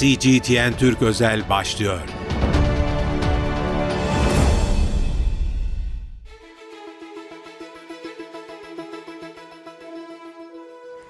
CGTN Türk Özel başlıyor.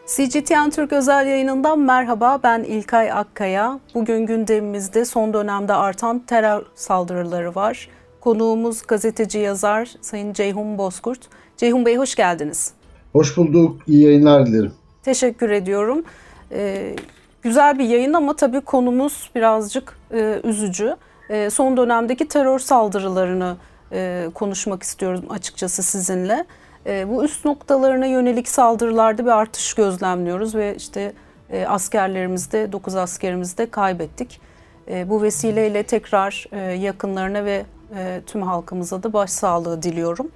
CGTN Türk özel yayınından merhaba ben İlkay Akkaya. Bugün gündemimizde son dönemde artan terör saldırıları var. Konuğumuz gazeteci yazar Sayın Ceyhun Bozkurt. Ceyhun Bey hoş geldiniz. Hoş bulduk, iyi yayınlar dilerim. Teşekkür ediyorum. Ee, güzel bir yayın ama tabii konumuz birazcık e, üzücü. E, son dönemdeki terör saldırılarını e, konuşmak istiyorum açıkçası sizinle. E, bu üst noktalarına yönelik saldırılarda bir artış gözlemliyoruz ve işte e, askerlerimizde, 9 askerimizi de kaybettik. E, bu vesileyle tekrar e, yakınlarına ve e, tüm halkımıza da başsağlığı diliyorum.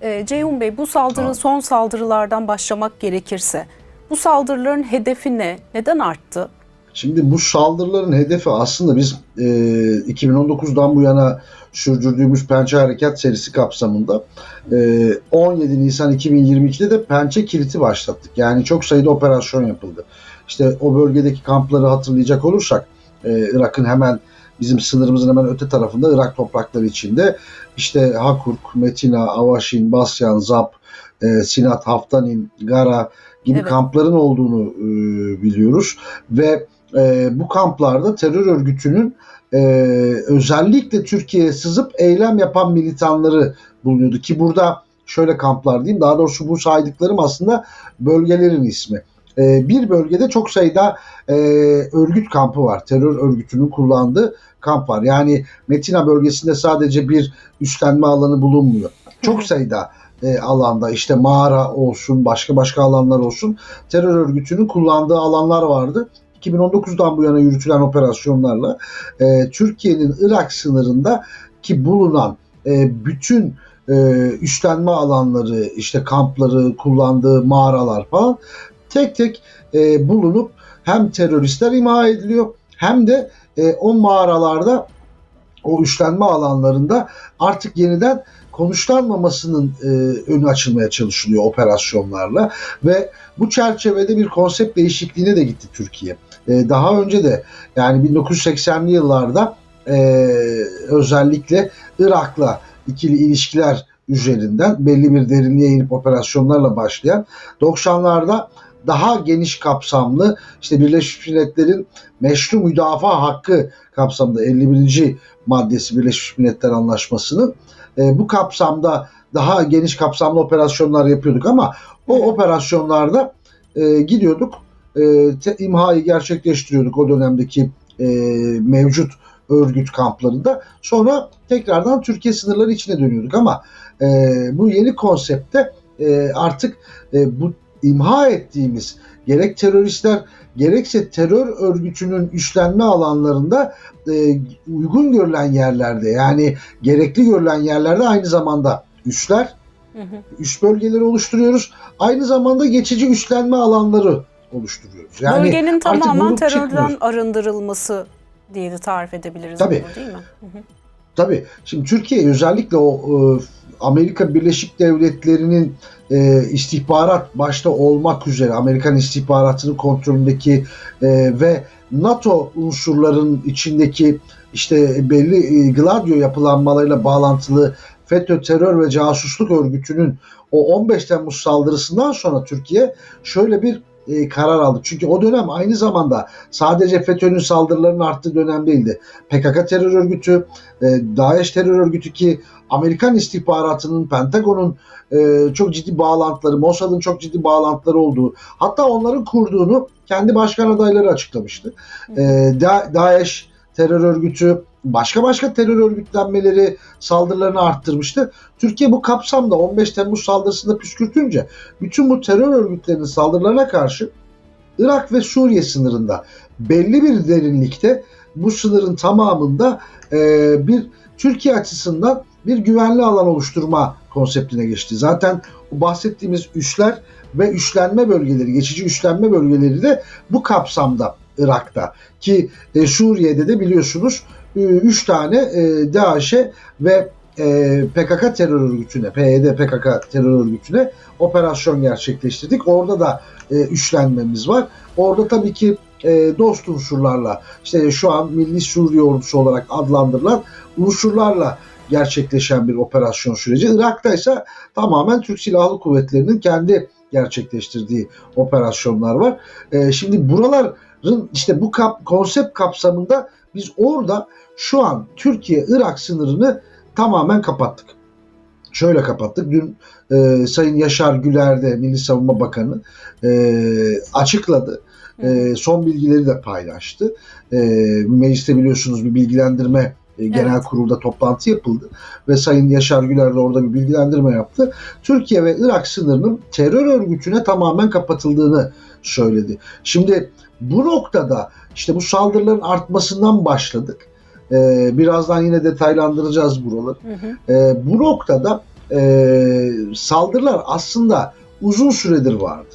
E, Ceyhun Bey bu saldırı son saldırılardan başlamak gerekirse bu saldırıların hedefi ne? Neden arttı? Şimdi bu saldırıların hedefi aslında biz e, 2019'dan bu yana sürdürdüğümüz Pençe Harekat serisi kapsamında e, 17 Nisan 2022'de de Pençe Kiliti başlattık. Yani çok sayıda operasyon yapıldı. İşte o bölgedeki kampları hatırlayacak olursak e, Irak'ın hemen bizim sınırımızın hemen öte tarafında Irak toprakları içinde işte Hakurk, Metina, Avaşin, Basyan, Zap, e, Sinat, Haftanin, Gara gibi evet. kampların olduğunu e, biliyoruz ve e, bu kamplarda terör örgütünün e, özellikle Türkiye'ye sızıp eylem yapan militanları bulunuyordu ki burada şöyle kamplar diyeyim daha doğrusu bu saydıklarım aslında bölgelerin ismi. E, bir bölgede çok sayıda e, örgüt kampı var. Terör örgütünün kullandığı kamp var. Yani Metina bölgesinde sadece bir üstlenme alanı bulunmuyor. Çok sayıda e, alanda işte mağara olsun başka başka alanlar olsun terör örgütünün kullandığı alanlar vardı. 2019'dan bu yana yürütülen operasyonlarla e, Türkiye'nin Irak sınırında ki bulunan e, bütün e, üstlenme alanları, işte kampları, kullandığı mağaralar falan tek tek e, bulunup hem teröristler imha ediliyor hem de e, o mağaralarda o üstlenme alanlarında artık yeniden konuşlanmamasının e, önü açılmaya çalışılıyor operasyonlarla ve bu çerçevede bir konsept değişikliğine de gitti Türkiye. E, daha önce de yani 1980'li yıllarda e, özellikle Irak'la ikili ilişkiler üzerinden belli bir derinliğe inip operasyonlarla başlayan 90'larda daha geniş kapsamlı işte Birleşmiş Milletler'in meşru müdafaa hakkı kapsamında 51. maddesi Birleşmiş Milletler Anlaşması'nın e, bu kapsamda daha geniş kapsamlı operasyonlar yapıyorduk ama o operasyonlarda e, gidiyorduk e, te, imhayı gerçekleştiriyorduk o dönemdeki e, mevcut örgüt kamplarında. Sonra tekrardan Türkiye sınırları içine dönüyorduk ama e, bu yeni konsepte e, artık e, bu imha ettiğimiz gerek teröristler gerekse terör örgütünün üstlenme alanlarında e, uygun görülen yerlerde yani gerekli görülen yerlerde aynı zamanda üsler, hı hı. üst bölgeleri oluşturuyoruz. Aynı zamanda geçici üstlenme alanları oluşturuyoruz. Yani Bölgenin tamamen terörden çıkmıyoruz. arındırılması diye de tarif edebiliriz Tabii. bunu değil mi? Hı hı. Tabii. Şimdi Türkiye özellikle o e, Amerika Birleşik Devletleri'nin e, istihbarat başta olmak üzere Amerikan istihbaratının kontrolündeki e, ve NATO unsurların içindeki işte belli e, Gladio yapılanmalarıyla bağlantılı FETÖ terör ve casusluk örgütünün o 15 Temmuz saldırısından sonra Türkiye şöyle bir e, karar aldı. Çünkü o dönem aynı zamanda sadece FETÖ'nün saldırılarının arttığı dönem değildi. PKK terör örgütü, e, DAEŞ terör örgütü ki Amerikan istihbaratının, Pentagon'un e, çok ciddi bağlantıları, Mossad'ın çok ciddi bağlantıları olduğu, hatta onların kurduğunu kendi başkan adayları açıklamıştı. E, da, DAEŞ terör örgütü, başka başka terör örgütlenmeleri saldırılarını arttırmıştı. Türkiye bu kapsamda 15 Temmuz saldırısında püskürtünce bütün bu terör örgütlerinin saldırılarına karşı Irak ve Suriye sınırında belli bir derinlikte bu sınırın tamamında e, bir Türkiye açısından bir güvenli alan oluşturma konseptine geçti. Zaten bahsettiğimiz üsler ve üslenme bölgeleri, geçici üslenme bölgeleri de bu kapsamda Irak'ta. Ki e, Suriye'de de biliyorsunuz 3 e, tane e, DAEŞ'e ve e, PKK terör örgütüne, PYD PKK terör örgütüne operasyon gerçekleştirdik. Orada da e, üstlenmemiz var. Orada tabii ki e, dost unsurlarla işte şu an Milli Suriye Ordusu olarak adlandırılan unsurlarla gerçekleşen bir operasyon süreci. Irak'ta ise tamamen Türk Silahlı Kuvvetleri'nin kendi gerçekleştirdiği operasyonlar var. E, şimdi buraların işte bu kap, konsept kapsamında biz orada şu an Türkiye-Irak sınırını tamamen kapattık. Şöyle kapattık. Dün e, Sayın Yaşar Güler de Milli Savunma Bakanı e, açıkladı. E, son bilgileri de paylaştı. E, mecliste biliyorsunuz bir bilgilendirme e, genel evet. kurulda toplantı yapıldı ve Sayın Yaşar Güler de orada bir bilgilendirme yaptı. Türkiye ve Irak sınırının terör örgütüne tamamen kapatıldığını söyledi. Şimdi bu noktada işte bu saldırıların artmasından başladık. Ee, birazdan yine detaylandıracağız buraları. Hı hı. Ee, bu noktada e, saldırılar aslında uzun süredir vardı.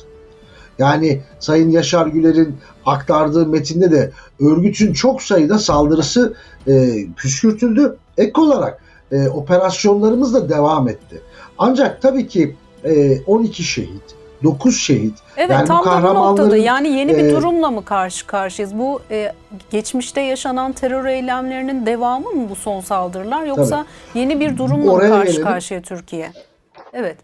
Yani Sayın Yaşar Güler'in aktardığı metinde de örgütün çok sayıda saldırısı e, püskürtüldü. Ek olarak e, operasyonlarımız da devam etti. Ancak tabii ki e, 12 şehit, 9 şehit. Evet yani tam da bu noktada yani yeni bir e, durumla mı karşı karşıyayız? Bu e, geçmişte yaşanan terör eylemlerinin devamı mı bu son saldırılar yoksa tabii. yeni bir durumla Oraya mı karşı gelelim. karşıya Türkiye? Evet.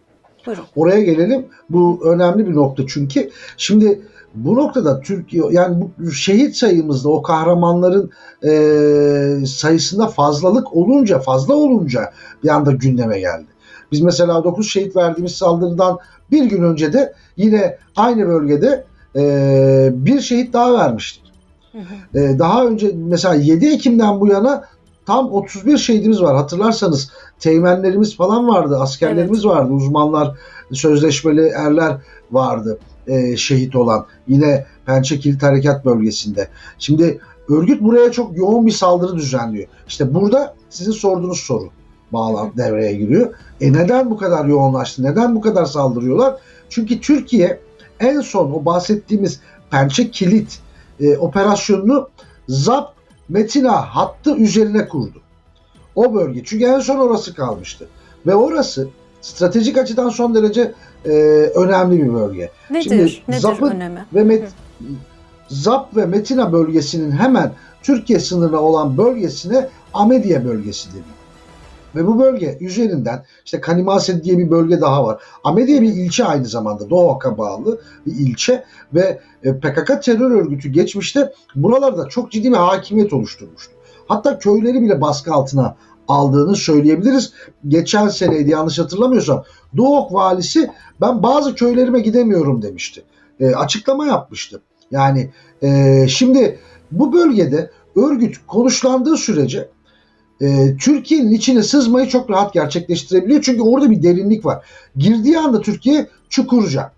Buyurun. Oraya gelelim. Bu önemli bir nokta çünkü şimdi bu noktada Türkiye yani bu şehit sayımızda o kahramanların e, sayısında fazlalık olunca fazla olunca bir anda gündeme geldi. Biz mesela 9 şehit verdiğimiz saldırıdan bir gün önce de yine aynı bölgede e, bir şehit daha vermiştik. E, daha önce mesela 7 Ekim'den bu yana tam 31 şehidimiz var. Hatırlarsanız teğmenlerimiz falan vardı, askerlerimiz evet. vardı, uzmanlar, sözleşmeli erler vardı e, şehit olan. Yine Pençe Kilit Harekat bölgesinde. Şimdi örgüt buraya çok yoğun bir saldırı düzenliyor. İşte burada sizin sorduğunuz soru bağlan devreye giriyor. E neden bu kadar yoğunlaştı? Neden bu kadar saldırıyorlar? Çünkü Türkiye en son o bahsettiğimiz Pençe Kilit e, operasyonunu ZAP Metina hattı üzerine kurdu. O bölge. Çünkü en son orası kalmıştı. Ve orası stratejik açıdan son derece e, önemli bir bölge. Nedir? Şimdi Nedir Zap'ın önemi? Ve Met, Zap ve Metina bölgesinin hemen Türkiye sınırına olan bölgesine Amediye bölgesi deniyor. Ve bu bölge üzerinden işte Kanimase diye bir bölge daha var. Amediye bir ilçe aynı zamanda. Doğuak'a bağlı bir ilçe ve e, PKK terör örgütü geçmişte buralarda çok ciddi bir hakimiyet oluşturmuştu. Hatta köyleri bile baskı altına aldığını söyleyebiliriz. Geçen seneydi yanlış hatırlamıyorsam. Doğuk valisi ben bazı köylerime gidemiyorum demişti. E, açıklama yapmıştı. Yani e, şimdi bu bölgede örgüt konuşlandığı sürece e, Türkiye'nin içine sızmayı çok rahat gerçekleştirebiliyor. Çünkü orada bir derinlik var. Girdiği anda Türkiye Çukurca.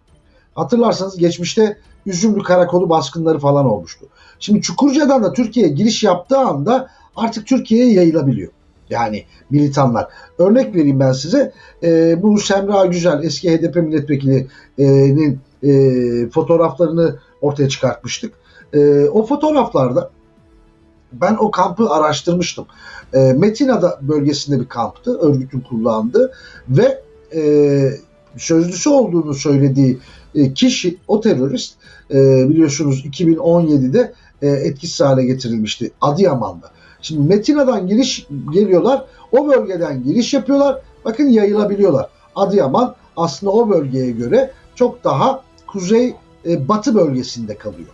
Hatırlarsanız geçmişte Üzümlü Karakolu baskınları falan olmuştu. Şimdi Çukurca'dan da Türkiye'ye giriş yaptığı anda artık Türkiye'ye yayılabiliyor. Yani militanlar. Örnek vereyim ben size. E, bu Semra Güzel eski HDP milletvekilinin e, fotoğraflarını ortaya çıkartmıştık. E, o fotoğraflarda ben o kampı araştırmıştım. E, Metina'da bölgesinde bir kamptı. Örgütün kullandığı ve e, sözlüsü olduğunu söylediği e, kişi o terörist e, biliyorsunuz 2017'de e, etkisiz hale getirilmişti Adıyaman'da. Şimdi Metina'dan giriş geliyorlar. O bölgeden giriş yapıyorlar. Bakın yayılabiliyorlar. Adıyaman aslında o bölgeye göre çok daha kuzey e, batı bölgesinde kalıyor.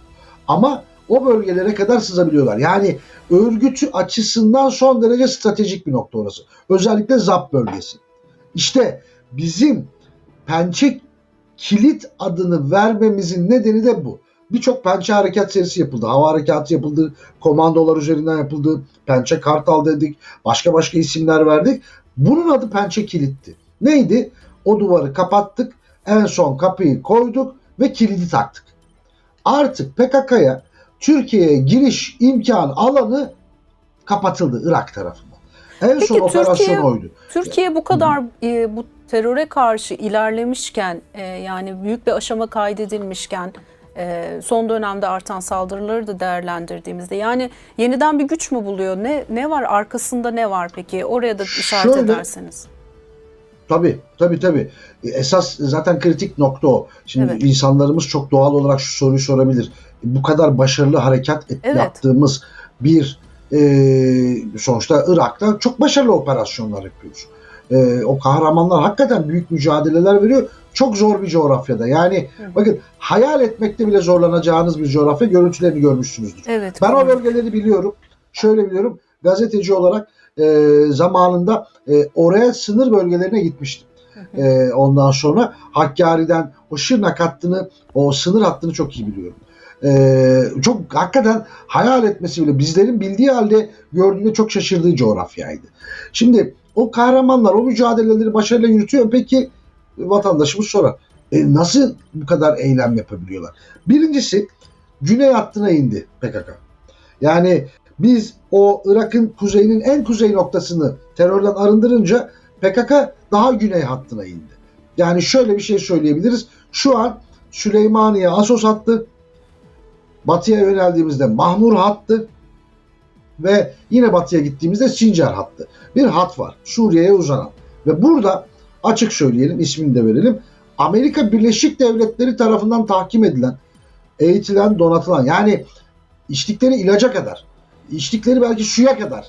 Ama o bölgelere kadar sızabiliyorlar. Yani örgütü açısından son derece stratejik bir nokta orası. Özellikle ZAP bölgesi. İşte bizim pençe kilit adını vermemizin nedeni de bu. Birçok pençe harekat serisi yapıldı. Hava harekatı yapıldı. Komandolar üzerinden yapıldı. Pençe kartal dedik. Başka başka isimler verdik. Bunun adı pençe kilitti. Neydi? O duvarı kapattık. En son kapıyı koyduk ve kilidi taktık. Artık PKK'ya Türkiye'ye giriş imkan alanı kapatıldı Irak tarafından. En Peki, son operasyon Türkiye, oydu. Türkiye bu kadar e, bu teröre karşı ilerlemişken e, yani büyük bir aşama kaydedilmişken e, son dönemde artan saldırıları da değerlendirdiğimizde yani yeniden bir güç mü buluyor? Ne ne var arkasında ne var peki? Oraya da işaret Şöyle, ederseniz. Tabii tabii tabii. Esas zaten kritik nokta o. Şimdi evet. insanlarımız çok doğal olarak şu soruyu sorabilir. Bu kadar başarılı harekat et, Evet. yaptığımız bir e, sonuçta Irak'ta çok başarılı operasyonlar yapıyoruz. E, o kahramanlar hakikaten büyük mücadeleler veriyor. Çok zor bir coğrafyada. Yani Hı. bakın hayal etmekte bile zorlanacağınız bir coğrafya görüntülerini görmüşsünüzdür. Evet. Ben o bölgeleri biliyorum. Şöyle biliyorum. Gazeteci olarak e, zamanında e, oraya sınır bölgelerine gitmiştim. E, ondan sonra Hakkari'den o Şırnak hattını, o sınır hattını çok iyi biliyorum. E, çok hakikaten hayal etmesi bile bizlerin bildiği halde gördüğünde çok şaşırdığı coğrafyaydı. Şimdi o kahramanlar o mücadeleleri başarıyla yürütüyor. Peki vatandaşımız sorar. E, nasıl bu kadar eylem yapabiliyorlar? Birincisi güney hattına indi PKK. Yani biz o Irak'ın kuzeyinin en kuzey noktasını terörden arındırınca PKK daha güney hattına indi. Yani şöyle bir şey söyleyebiliriz. Şu an Süleymaniye Asos hattı, batıya yöneldiğimizde Mahmur hattı ve yine batıya gittiğimizde Sincar hattı. Bir hat var Suriye'ye uzanan. Ve burada açık söyleyelim ismini de verelim. Amerika Birleşik Devletleri tarafından tahkim edilen, eğitilen, donatılan yani içtikleri ilaca kadar, içtikleri belki suya kadar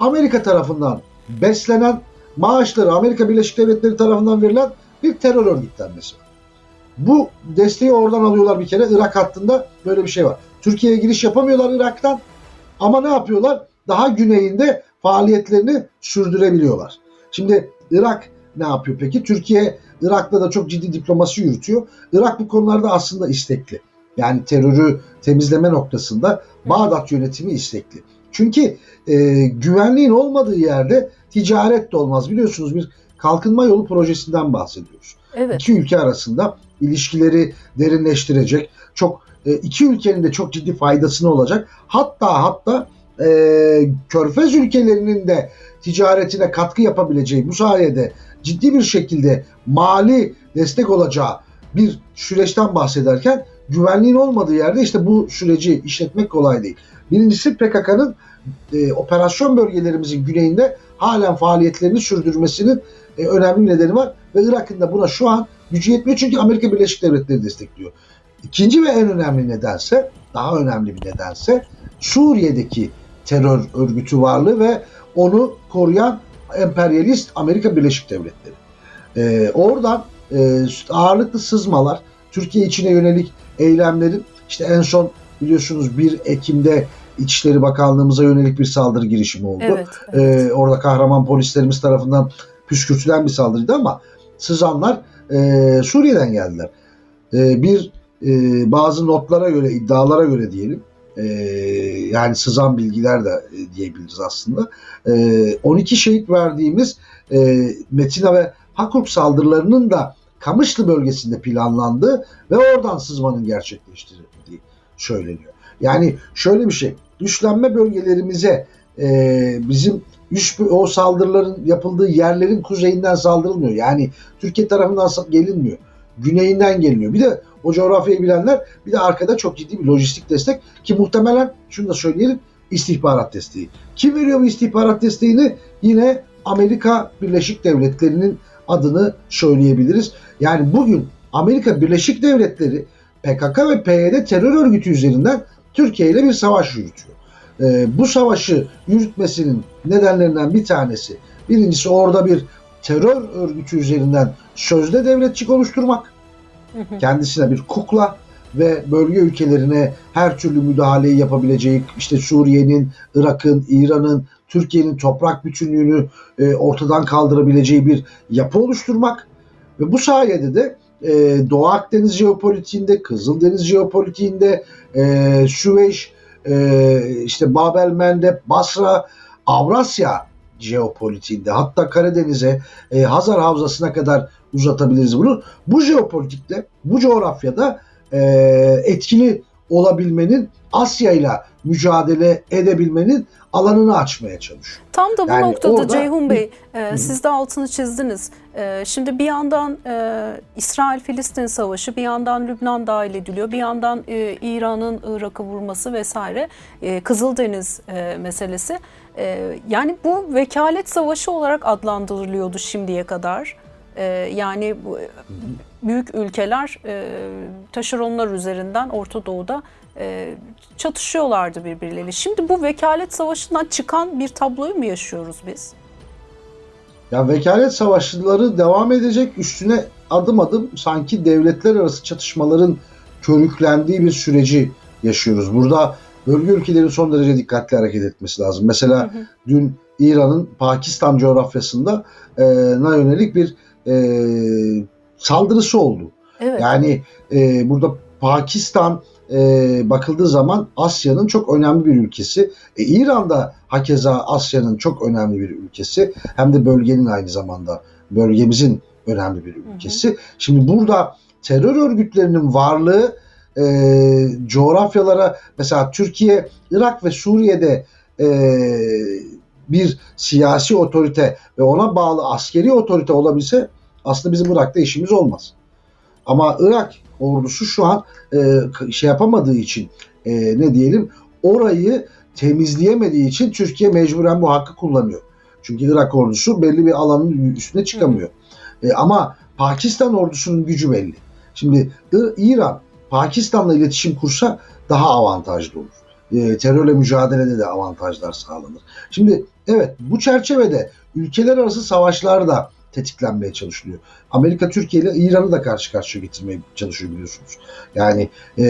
Amerika tarafından beslenen maaşları Amerika Birleşik Devletleri tarafından verilen bir terör örgütlenmesi var. Bu desteği oradan alıyorlar bir kere. Irak hattında böyle bir şey var. Türkiye'ye giriş yapamıyorlar Irak'tan ama ne yapıyorlar? Daha güneyinde faaliyetlerini sürdürebiliyorlar. Şimdi Irak ne yapıyor peki? Türkiye Irak'ta da çok ciddi diplomasi yürütüyor. Irak bu konularda aslında istekli. Yani terörü temizleme noktasında Bağdat yönetimi istekli. Çünkü e, güvenliğin olmadığı yerde ticaret de olmaz. Biliyorsunuz bir kalkınma yolu projesinden bahsediyoruz. Evet. İki ülke arasında ilişkileri derinleştirecek, çok e, iki ülkenin de çok ciddi faydasını olacak. Hatta hatta e, Körfez ülkelerinin de ticaretine katkı yapabileceği bu sayede ciddi bir şekilde mali destek olacağı bir süreçten bahsederken güvenliğin olmadığı yerde işte bu süreci işletmek kolay değil. Birincisi PKK'nın e, operasyon bölgelerimizin güneyinde halen faaliyetlerini sürdürmesinin e, önemli nedeni var ve Irak'ın da buna şu an gücü yetmiyor çünkü Amerika Birleşik Devletleri destekliyor. İkinci ve en önemli nedense, daha önemli bir nedense Suriye'deki terör örgütü varlığı ve onu koruyan emperyalist Amerika Birleşik Devletleri. Ee, oradan e, ağırlıklı sızmalar, Türkiye içine yönelik eylemlerin işte en son biliyorsunuz 1 Ekim'de İçişleri Bakanlığımıza yönelik bir saldırı girişimi oldu. Evet. evet. Ee, orada kahraman polislerimiz tarafından püskürtülen bir saldırıydı ama sızanlar e, Suriye'den geldiler. E, bir e, bazı notlara göre, iddialara göre diyelim, e, yani sızan bilgiler de e, diyebiliriz aslında. E, 12 şehit verdiğimiz e, Metina ve Hakurk saldırılarının da Kamışlı bölgesinde planlandığı ve oradan sızmanın gerçekleştirildiği söyleniyor. Yani şöyle bir şey, güçlenme bölgelerimize e, bizim üst, o saldırıların yapıldığı yerlerin kuzeyinden saldırılmıyor. Yani Türkiye tarafından gelinmiyor. Güneyinden geliniyor. Bir de o coğrafyayı bilenler bir de arkada çok ciddi bir lojistik destek ki muhtemelen şunu da söyleyelim istihbarat desteği. Kim veriyor bu istihbarat desteğini? Yine Amerika Birleşik Devletleri'nin adını söyleyebiliriz. Yani bugün Amerika Birleşik Devletleri PKK ve PYD terör örgütü üzerinden Türkiye ile bir savaş yürütüyor. Ee, bu savaşı yürütmesinin nedenlerinden bir tanesi birincisi orada bir terör örgütü üzerinden sözde devletçik oluşturmak kendisine bir kukla ve bölge ülkelerine her türlü müdahaleyi yapabileceği işte Suriye'nin, Irak'ın, İran'ın, Türkiye'nin toprak bütünlüğünü e, ortadan kaldırabileceği bir yapı oluşturmak ve bu sayede de e, Doğu Akdeniz jeopolitiğinde, Kızıldeniz jeopolitiğinde, e, Süveyş, e, işte Babel Mendeb, Basra, Avrasya jeopolitiğinde hatta Karadeniz'e, e, Hazar Havzası'na kadar uzatabiliriz bunu. Bu jeopolitikte, bu coğrafyada e, etkili olabilmenin, Asya ile mücadele edebilmenin alanını açmaya çalışıyor. Tam da bu Yani noktada orada- Ceyhun Bey, e, siz de altını çizdiniz. E, şimdi bir yandan e, İsrail-Filistin savaşı, bir yandan Lübnan dahil ediliyor, bir yandan e, İran'ın Irak'ı vurması vesaire, e, Kızıldeniz e, meselesi. E, yani bu vekalet savaşı olarak adlandırılıyordu şimdiye kadar. E, yani bu, büyük ülkeler e, taşeronlar üzerinden Orta Doğu'da e, çatışıyorlardı birbirleriyle. Şimdi bu vekalet savaşından çıkan bir tabloyu mu yaşıyoruz biz? Ya vekalet savaşları devam edecek üstüne adım adım sanki devletler arası çatışmaların körüklendiği bir süreci yaşıyoruz. Burada bölge ülkelerin son derece dikkatli hareket etmesi lazım. Mesela hı hı. dün İran'ın Pakistan coğrafyasında e, na yönelik bir e, saldırısı oldu. Evet. Yani e, burada Pakistan e, bakıldığı zaman Asya'nın çok önemli bir ülkesi. E, İran da hakeza Asya'nın çok önemli bir ülkesi. Hem de bölgenin aynı zamanda bölgemizin önemli bir ülkesi. Hı hı. Şimdi burada terör örgütlerinin varlığı e, coğrafyalara mesela Türkiye, Irak ve Suriye'de e, bir siyasi otorite ve ona bağlı askeri otorite olabilse aslında bizim Irak'ta işimiz olmaz. Ama Irak ordusu şu an e, şey yapamadığı için e, ne diyelim orayı temizleyemediği için Türkiye mecburen bu hakkı kullanıyor. Çünkü Irak ordusu belli bir alanın üstüne çıkamıyor. E, ama Pakistan ordusunun gücü belli. Şimdi İran Pakistan'la iletişim kursa daha avantajlı olur. E, terörle mücadelede de avantajlar sağlanır. Şimdi evet bu çerçevede ülkeler arası savaşlar da tetiklenmeye çalışılıyor. Amerika Türkiye ile İran'ı da karşı karşıya getirmeye çalışıyor biliyorsunuz. Yani e,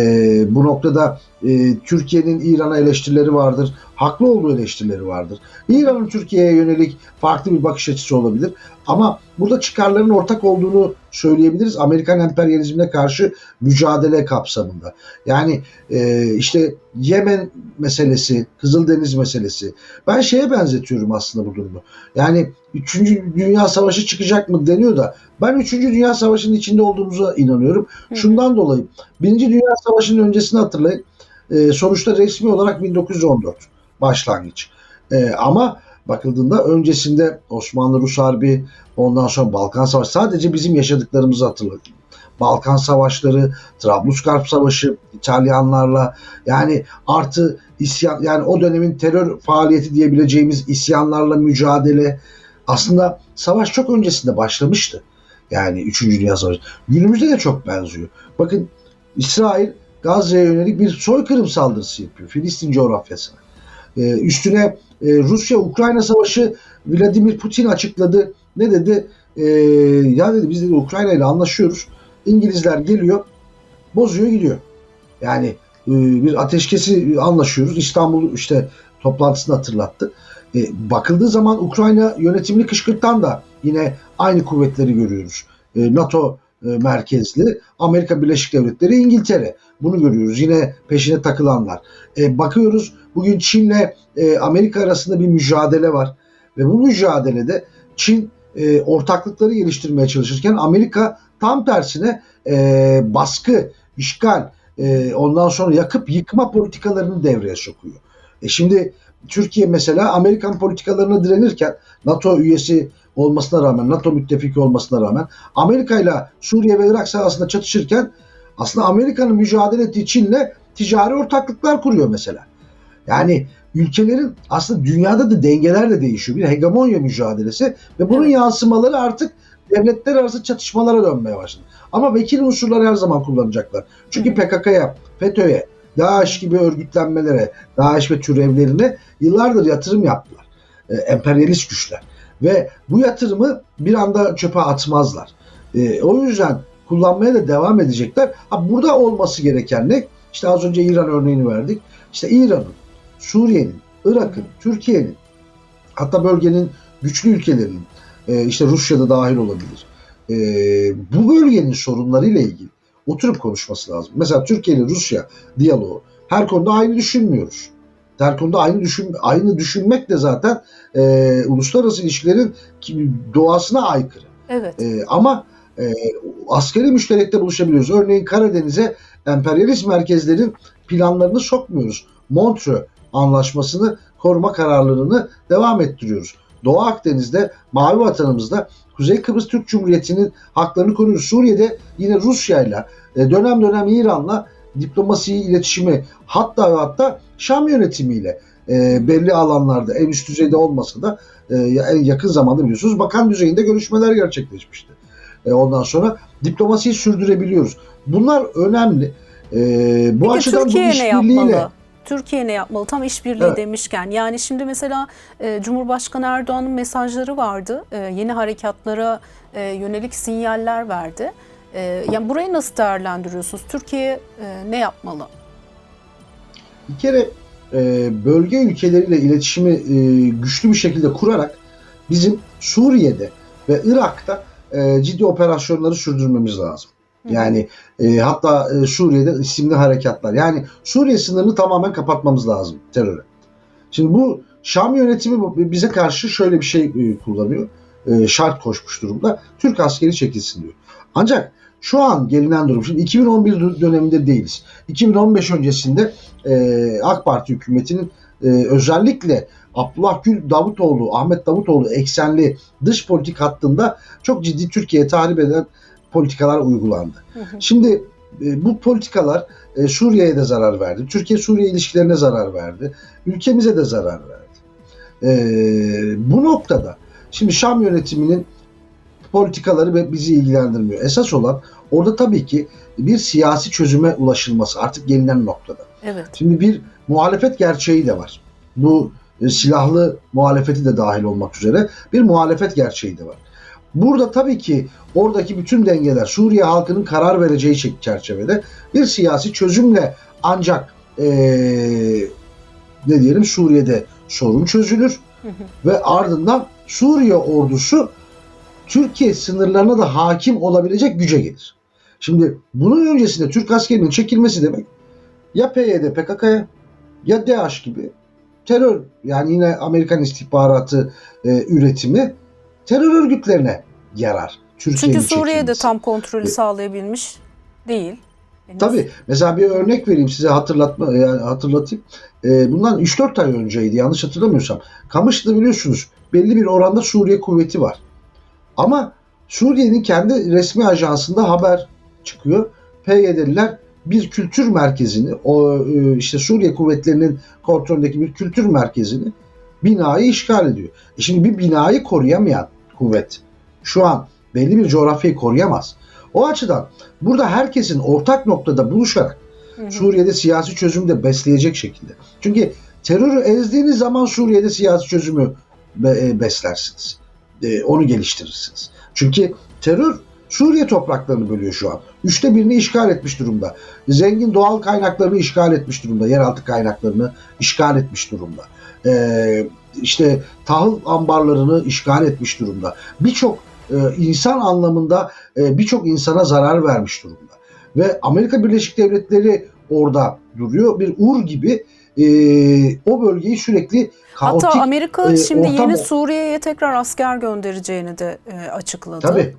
bu noktada e, Türkiye'nin İran'a eleştirileri vardır. Haklı olduğu eleştirileri vardır. İran'ın Türkiye'ye yönelik farklı bir bakış açısı olabilir. Ama burada çıkarların ortak olduğunu söyleyebiliriz. Amerikan emperyalizmine karşı mücadele kapsamında. Yani e, işte Yemen meselesi, Kızıldeniz meselesi. Ben şeye benzetiyorum aslında bu durumu. Yani 3. Dünya Savaşı çıkacak mı deniyor da ben 3. Dünya Savaşı'nın içinde olduğumuza inanıyorum. Şundan dolayı 1. Dünya Savaşı'nın öncesini hatırlayın. E, sonuçta resmi olarak 1914 başlangıç. E, ama bakıldığında öncesinde Osmanlı-Rus Harbi, ondan sonra Balkan Savaşı sadece bizim yaşadıklarımızı hatırlayın. Balkan Savaşları, Trablusgarp Savaşı İtalyanlarla yani artı isyan yani o dönemin terör faaliyeti diyebileceğimiz isyanlarla mücadele aslında savaş çok öncesinde başlamıştı. Yani 3. Dünya Savaşı. Günümüzde de çok benziyor. Bakın İsrail Gazze'ye yönelik bir soykırım saldırısı yapıyor Filistin coğrafyasına. Ee, üstüne e, Rusya-Ukrayna savaşı Vladimir Putin açıkladı. Ne dedi? Ee, ya dedi biz dedi Ukrayna ile anlaşıyoruz. İngilizler geliyor, bozuyor gidiyor. Yani e, bir ateşkesi anlaşıyoruz. İstanbul işte toplantısını hatırlattı. E, bakıldığı zaman Ukrayna yönetimini kışkırtan da yine aynı kuvvetleri görüyoruz. E, NATO e, merkezli Amerika Birleşik Devletleri, İngiltere. Bunu görüyoruz. Yine peşine takılanlar. E, bakıyoruz bugün Çin'le e, Amerika arasında bir mücadele var. Ve bu mücadelede Çin e, ortaklıkları geliştirmeye çalışırken Amerika tam tersine e, baskı, işgal, e, ondan sonra yakıp yıkma politikalarını devreye sokuyor. E şimdi Türkiye mesela Amerikan politikalarına direnirken NATO üyesi olmasına rağmen, NATO müttefiki olmasına rağmen Amerika ile Suriye ve Irak sahasında çatışırken aslında Amerika'nın mücadele ettiği Çin'le ticari ortaklıklar kuruyor mesela. Yani ülkelerin aslında dünyada da dengeler de değişiyor. Bir hegemonya mücadelesi ve bunun evet. yansımaları artık devletler arası çatışmalara dönmeye başladı. Ama vekil unsurları her zaman kullanacaklar. Çünkü PKK'ya, FETÖ'ye, DAEŞ gibi örgütlenmelere, DAEŞ ve türevlerine yıllardır yatırım yaptılar. E, emperyalist güçler. Ve bu yatırımı bir anda çöpe atmazlar. E, o yüzden kullanmaya da devam edecekler. Ha, burada olması gereken ne? İşte az önce İran örneğini verdik. İşte İran'ın, Suriye'nin, Irak'ın, Türkiye'nin hatta bölgenin güçlü ülkelerinin e, işte Rusya'da dahil olabilir. E, bu bölgenin sorunlarıyla ilgili oturup konuşması lazım. Mesela Türkiye ile Rusya diyaloğu her konuda aynı düşünmüyoruz. Her konuda aynı düşün aynı düşünmek de zaten e, uluslararası ilişkilerin doğasına aykırı. Evet. E, ama e, askeri müşterekte buluşabiliyoruz. Örneğin Karadeniz'e emperyalist merkezlerin planlarını sokmuyoruz. Montreux anlaşmasını koruma kararlarını devam ettiriyoruz. Doğu Akdeniz'de, Mavi Vatanımızda Kuzey Kıbrıs Türk Cumhuriyeti'nin haklarını koruyoruz. Suriye'de yine Rusya ile dönem dönem İran'la diplomasi iletişimi hatta ve hatta Şam yönetimiyle e, belli alanlarda en üst düzeyde olmasa da e, en yakın zamanda biliyorsunuz bakan düzeyinde görüşmeler gerçekleşmişti. E, ondan sonra diplomasiyi sürdürebiliyoruz. Bunlar önemli. E, bu Peki açıdan Türkiye bu işbirliğiyle yapmalı? Türkiye ne yapmalı? Tam işbirliği Evet. demişken. Yani şimdi mesela e, Cumhurbaşkanı Erdoğan'ın mesajları vardı. E, yeni harekatlara e, yönelik sinyaller verdi. E, yani burayı nasıl değerlendiriyorsunuz? Türkiye e, ne yapmalı? bir kere e, bölge ülkeleriyle iletişimi e, güçlü bir şekilde kurarak bizim Suriye'de ve Irak'ta e, ciddi operasyonları sürdürmemiz lazım. Yani e, hatta e, Suriye'de isimli harekatlar. Yani Suriye sınırını tamamen kapatmamız lazım teröre. Şimdi bu Şam yönetimi bize karşı şöyle bir şey e, kullanıyor. E, şart koşmuş durumda. Türk askeri çekilsin diyor. Ancak şu an gelinen durum, şimdi 2011 dö- döneminde değiliz. 2015 öncesinde e, AK Parti hükümetinin e, özellikle Abdullah Gül Davutoğlu, Ahmet Davutoğlu eksenli dış politik hattında çok ciddi Türkiye'ye tahrip eden politikalar uygulandı. Hı hı. Şimdi e, bu politikalar e, Suriye'ye de zarar verdi. Türkiye-Suriye ilişkilerine zarar verdi. Ülkemize de zarar verdi. E, bu noktada şimdi Şam yönetiminin politikaları bizi ilgilendirmiyor. Esas olan orada tabii ki bir siyasi çözüme ulaşılması artık gelinen noktada. Evet. Şimdi bir muhalefet gerçeği de var. Bu silahlı muhalefeti de dahil olmak üzere bir muhalefet gerçeği de var. Burada tabii ki oradaki bütün dengeler Suriye halkının karar vereceği çerçevede bir siyasi çözümle ancak eee, ne diyelim Suriye'de sorun çözülür ve ardından Suriye ordusu Türkiye sınırlarına da hakim olabilecek güce gelir. Şimdi bunun öncesinde Türk askerinin çekilmesi demek ya PYD PKK'ya ya DAEŞ gibi terör yani yine Amerikan istihbaratı e, üretimi terör örgütlerine yarar. Türkiye'nin Çünkü Suriye de çekilmesi. tam kontrolü E, sağlayabilmiş değil. henüz. Tabii. Mesela bir örnek vereyim size hatırlatma yani hatırlatayım. Ee, bundan 3-4 ay önceydi yanlış hatırlamıyorsam. Kamışlı'da biliyorsunuz belli bir oranda Suriye kuvveti var. Ama Suriye'nin kendi resmi ajansında haber çıkıyor. PYD'liler bir kültür merkezini, o e, işte Suriye kuvvetlerinin kontrolündeki bir kültür merkezini binayı işgal ediyor. E şimdi bir binayı koruyamayan kuvvet şu an belli bir coğrafyayı koruyamaz. O açıdan burada herkesin ortak noktada buluşarak Hı hı. Suriye'de siyasi çözümü de besleyecek şekilde. Çünkü terörü ezdiğiniz zaman Suriye'de siyasi çözümü e, beslersiniz. E, onu geliştirirsiniz. Çünkü terör Suriye topraklarını bölüyor şu an. Üçte birini işgal etmiş durumda. Zengin doğal kaynaklarını işgal etmiş durumda. Yeraltı kaynaklarını işgal etmiş durumda. E, işte tahıl ambarlarını işgal etmiş durumda. Birçok e, insan anlamında e, birçok insana zarar vermiş durumda. Ve Amerika Birleşik Devletleri orada duruyor. Bir ur gibi e, o bölgeyi sürekli kaotik Hatta Amerika e, şimdi ortam- yeni Suriye'ye tekrar asker göndereceğini de e, açıkladı. tabii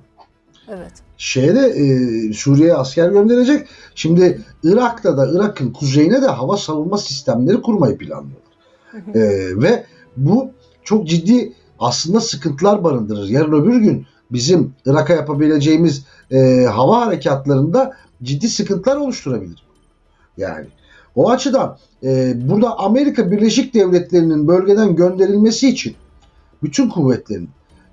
Evet. şeye de e, Suriye'ye asker gönderecek. Şimdi Irak'ta da Irak'ın kuzeyine de hava savunma sistemleri kurmayı planlıyorlar. E, ve bu çok ciddi aslında sıkıntılar barındırır. Yarın öbür gün bizim Irak'a yapabileceğimiz e, hava harekatlarında ciddi sıkıntılar oluşturabilir. Yani o açıdan e, burada Amerika Birleşik Devletleri'nin bölgeden gönderilmesi için bütün kuvvetlerin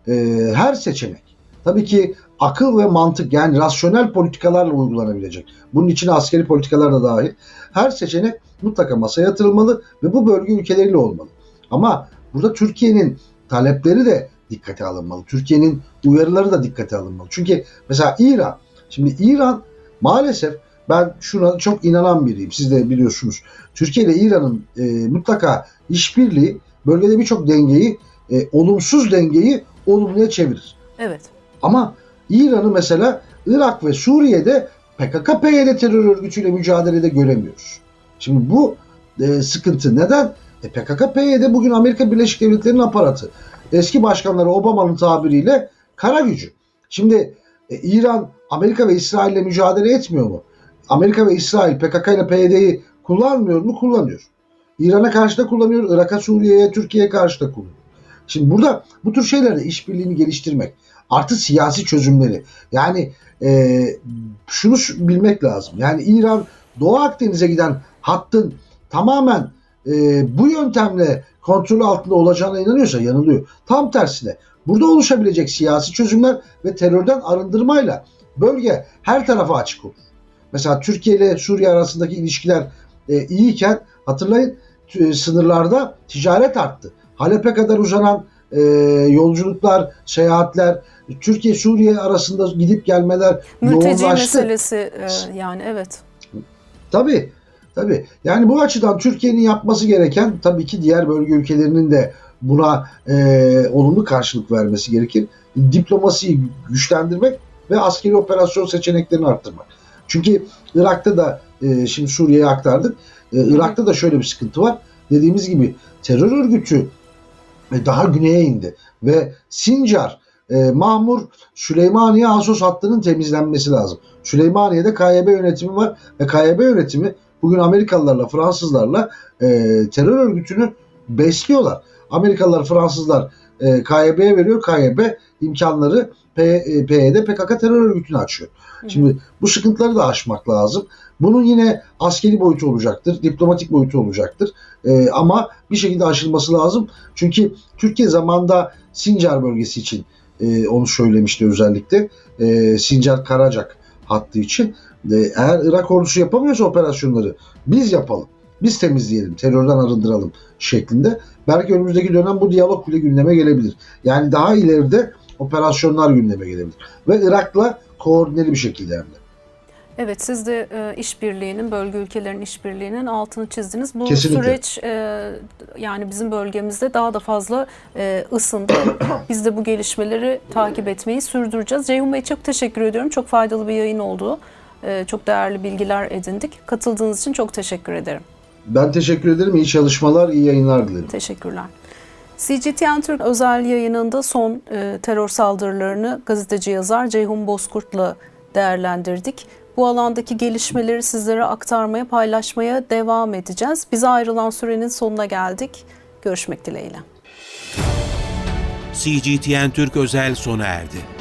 e, her seçenek tabii ki akıl ve mantık yani rasyonel politikalarla uygulanabilecek. Bunun içine askeri politikalar da dahil. Her seçenek mutlaka masaya yatırılmalı ve bu bölge ülkeleriyle olmalı. Ama burada Türkiye'nin talepleri de dikkate alınmalı. Türkiye'nin uyarıları da dikkate alınmalı. Çünkü mesela İran, şimdi İran maalesef ben şuna çok inanan biriyim. Siz de biliyorsunuz. Türkiye ile İran'ın e, mutlaka işbirliği bölgede birçok dengeyi, e, olumsuz dengeyi olumluya çevirir. Evet. Ama İran'ı mesela Irak ve Suriye'de PKK-PYD terör örgütüyle mücadelede göremiyoruz. Şimdi bu e, sıkıntı neden? E, PKK-PYD bugün Amerika Birleşik Devletleri'nin aparatı. Eski başkanları Obama'nın tabiriyle kara gücü. Şimdi e, İran Amerika ve İsrail ile mücadele etmiyor mu? Amerika ve İsrail PKK ile PYD'yi kullanmıyor mu? Kullanıyor. İran'a karşı da kullanıyor. Irak'a, Suriye'ye, Türkiye'ye karşı da kullanıyor. Şimdi burada bu tür şeylerde işbirliğini geliştirmek artı siyasi çözümleri. Yani e, şunu şu- bilmek lazım. Yani İran Doğu Akdeniz'e giden hattın tamamen e, bu yöntemle kontrol altında olacağına inanıyorsa yanılıyor. Tam tersine burada oluşabilecek siyasi çözümler ve terörden arındırmayla bölge her tarafa açık olur. mesela Türkiye ile Suriye arasındaki ilişkiler e, iyiyken hatırlayın sınırlarda ticaret arttı. Halep'e kadar uzanan e, yolculuklar, seyahatler, Türkiye-Suriye arasında gidip gelmeler Mülteci yoğunlaştı. meselesi e, yani evet. Tabii. Tabii. Yani bu açıdan Türkiye'nin yapması gereken tabii ki diğer bölge ülkelerinin de buna e, olumlu karşılık vermesi gerekir. Diplomasiyi güçlendirmek ve askeri operasyon seçeneklerini arttırmak. Çünkü Irak'ta da e, şimdi Suriye'ye aktardık. E, Irak'ta da şöyle bir sıkıntı var. Dediğimiz gibi terör örgütü daha güneye indi ve Sincar, e, Mahmur, Süleymaniye Asos hattının temizlenmesi lazım. Süleymaniye'de KYB yönetimi var ve KYB yönetimi bugün Amerikalılarla, Fransızlarla e, terör örgütünü besliyorlar. Amerikalılar, Fransızlar e, KYB'ye veriyor. KYB imkanları P, e, PYD PKK terör örgütünü açıyor. Şimdi bu sıkıntıları da aşmak lazım. Bunun yine askeri boyutu olacaktır, diplomatik boyutu olacaktır. E, ama bir şekilde aşılması lazım. Çünkü Türkiye zamanda Sincar bölgesi için e, onu söylemişti özellikle. E, Sincar Karacak hattı için. E, eğer Irak ordusu yapamıyorsa operasyonları biz yapalım. Biz temizleyelim, terörden arındıralım şeklinde. Belki önümüzdeki dönem bu diyalog bile gündeme gelebilir. Yani daha ileride operasyonlar gündeme gelebilir. Ve Irak'la koordineli bir şekilde hem de. Evet siz de e, işbirliğinin, bölge ülkelerin işbirliğinin altını çizdiniz. Bu Kesinlikle. süreç e, yani bizim bölgemizde daha da fazla e, ısındı. Biz de bu gelişmeleri takip etmeyi sürdüreceğiz. Ceyhun Bey çok teşekkür ediyorum. Çok faydalı bir yayın oldu. E, çok değerli bilgiler edindik. Katıldığınız için çok teşekkür ederim. Ben teşekkür ederim. İyi çalışmalar, iyi yayınlar dilerim. Teşekkürler. CGTN Türk özel yayınında son e, terör saldırılarını gazeteci yazar Ceyhun Bozkurt'la değerlendirdik. Bu alandaki gelişmeleri sizlere aktarmaya, paylaşmaya devam edeceğiz. Bize ayrılan sürenin sonuna geldik. Görüşmek dileğiyle. CGTN Türk özel sona erdi.